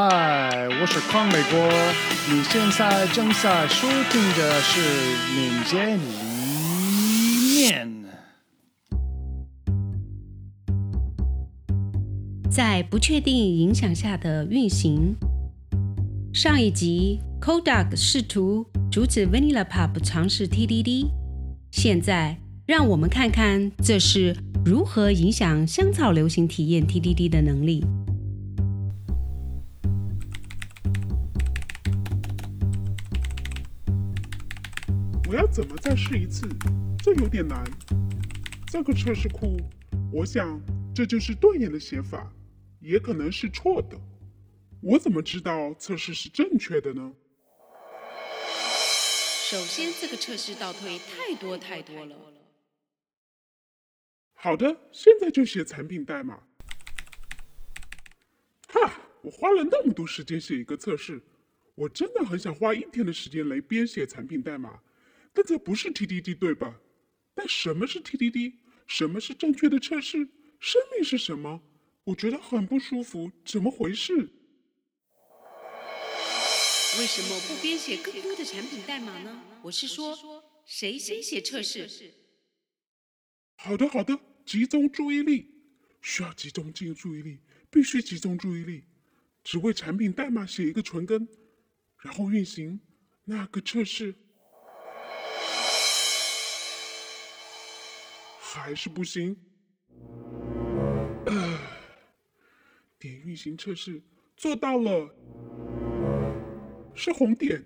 嗨，我是康美国，你现在正在收听的是《民间一面》。在不确定影响下的运行。上一集，Kodak 试图阻止 Vanilla Pop 尝试 TDD，现在让我们看看这是如何影响香草流行体验 TDD 的能力。我要怎么再试一次？这有点难。这个测试库，我想这就是断言的写法，也可能是错的。我怎么知道测试是正确的呢？首先，这个测试倒退太多太多了。好的，现在就写产品代码。哈，我花了那么多时间写一个测试，我真的很想花一天的时间来编写产品代码。但这不是 TDD 对吧？但什么是 TDD？什么是正确的测试？生命是什么？我觉得很不舒服，怎么回事？为什么不编写更多的产品代码呢？我是说，谁先写测试？好的，好的，集中注意力，需要集中进注意力，必须集中注意力，只为产品代码写一个存根，然后运行那个测试。还是不行。呃，点运行测试做到了，是红点。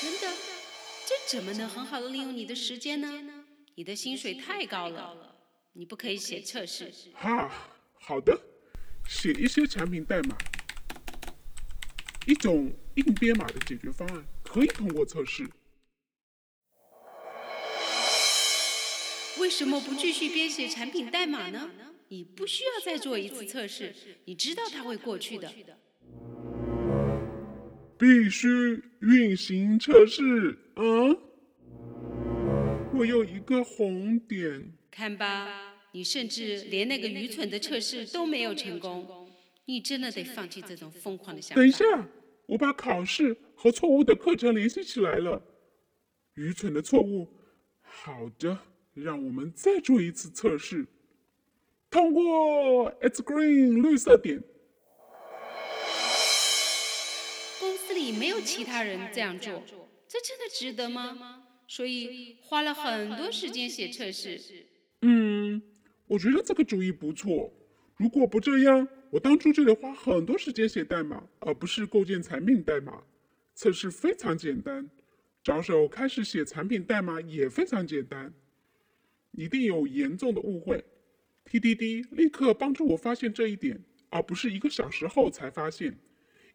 真的？这怎么能很好的利用你的时间呢？你的薪水太高了，你不可以写测试。哈，好的，写一些产品代码，一种硬编码的解决方案可以通过测试。为什么不继续编写产品代码呢？你不需要再做一次测试，你知道它会过去的。必须运行测试啊！我有一个红点。看吧，你甚至连那个愚蠢的测试都没有成功。你真的得放弃这种疯狂的想法。等一下，我把考试和错误的课程联系起来了。愚蠢的错误，好的。让我们再做一次测试。通过，It's green，绿色点。公司里没有其他人这样做，这真的值得吗？所以花了很多时间写测试。嗯，我觉得这个主意不错。如果不这样，我当初就得花很多时间写代码，而不是构建产品代码。测试非常简单，着手开始写产品代码也非常简单。一定有严重的误会。TDD 立刻帮助我发现这一点，而不是一个小时后才发现。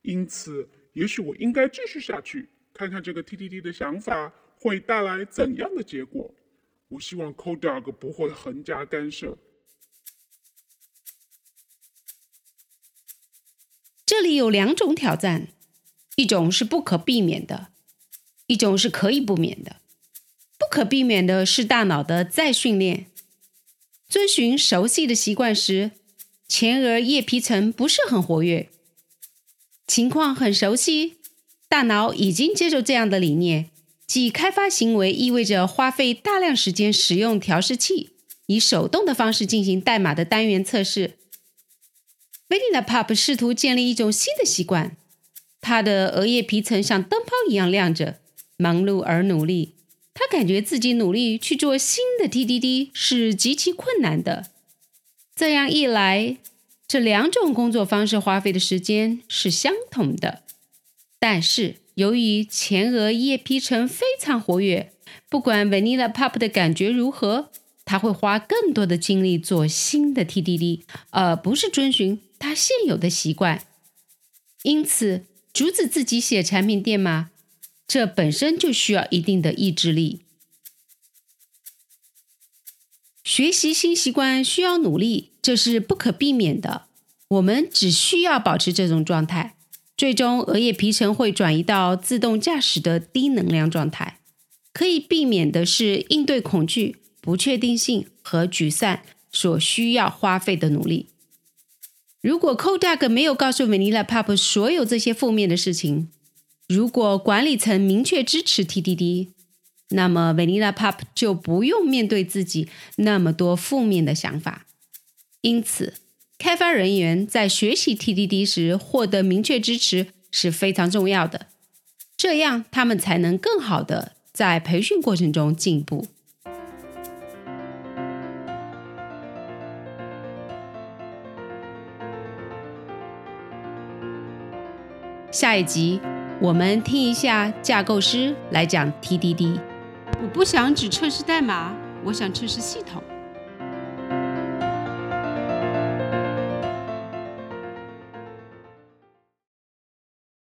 因此，也许我应该继续下去，看看这个 TDD 的想法会带来怎样的结果。我希望 Co Dog 不会横加干涉。这里有两种挑战，一种是不可避免的，一种是可以不免的。可避免的是大脑的再训练。遵循熟悉的习惯时，前额叶皮层不是很活跃。情况很熟悉，大脑已经接受这样的理念，即开发行为意味着花费大量时间使用调试器，以手动的方式进行代码的单元测试。Vanilla Pop 试图建立一种新的习惯，他的额叶皮层像灯泡一样亮着，忙碌而努力。他感觉自己努力去做新的 TDD 是极其困难的。这样一来，这两种工作方式花费的时间是相同的。但是，由于前额叶皮层非常活跃，不管 Vanilla Pop 的感觉如何，他会花更多的精力做新的 TDD，而不是遵循他现有的习惯。因此，阻止自己写产品代码。这本身就需要一定的意志力。学习新习惯需要努力，这是不可避免的。我们只需要保持这种状态，最终额叶皮层会转移到自动驾驶的低能量状态。可以避免的是应对恐惧、不确定性和沮丧所需要花费的努力。如果 Kodak 没有告诉 Vanilla Pop 所有这些负面的事情，如果管理层明确支持 TDD，那么 Vanilla Pop 就不用面对自己那么多负面的想法。因此，开发人员在学习 TDD 时获得明确支持是非常重要的，这样他们才能更好的在培训过程中进步。下一集，我们听一下架构师来讲 TDD。我不想只测试代码，我想测试系统。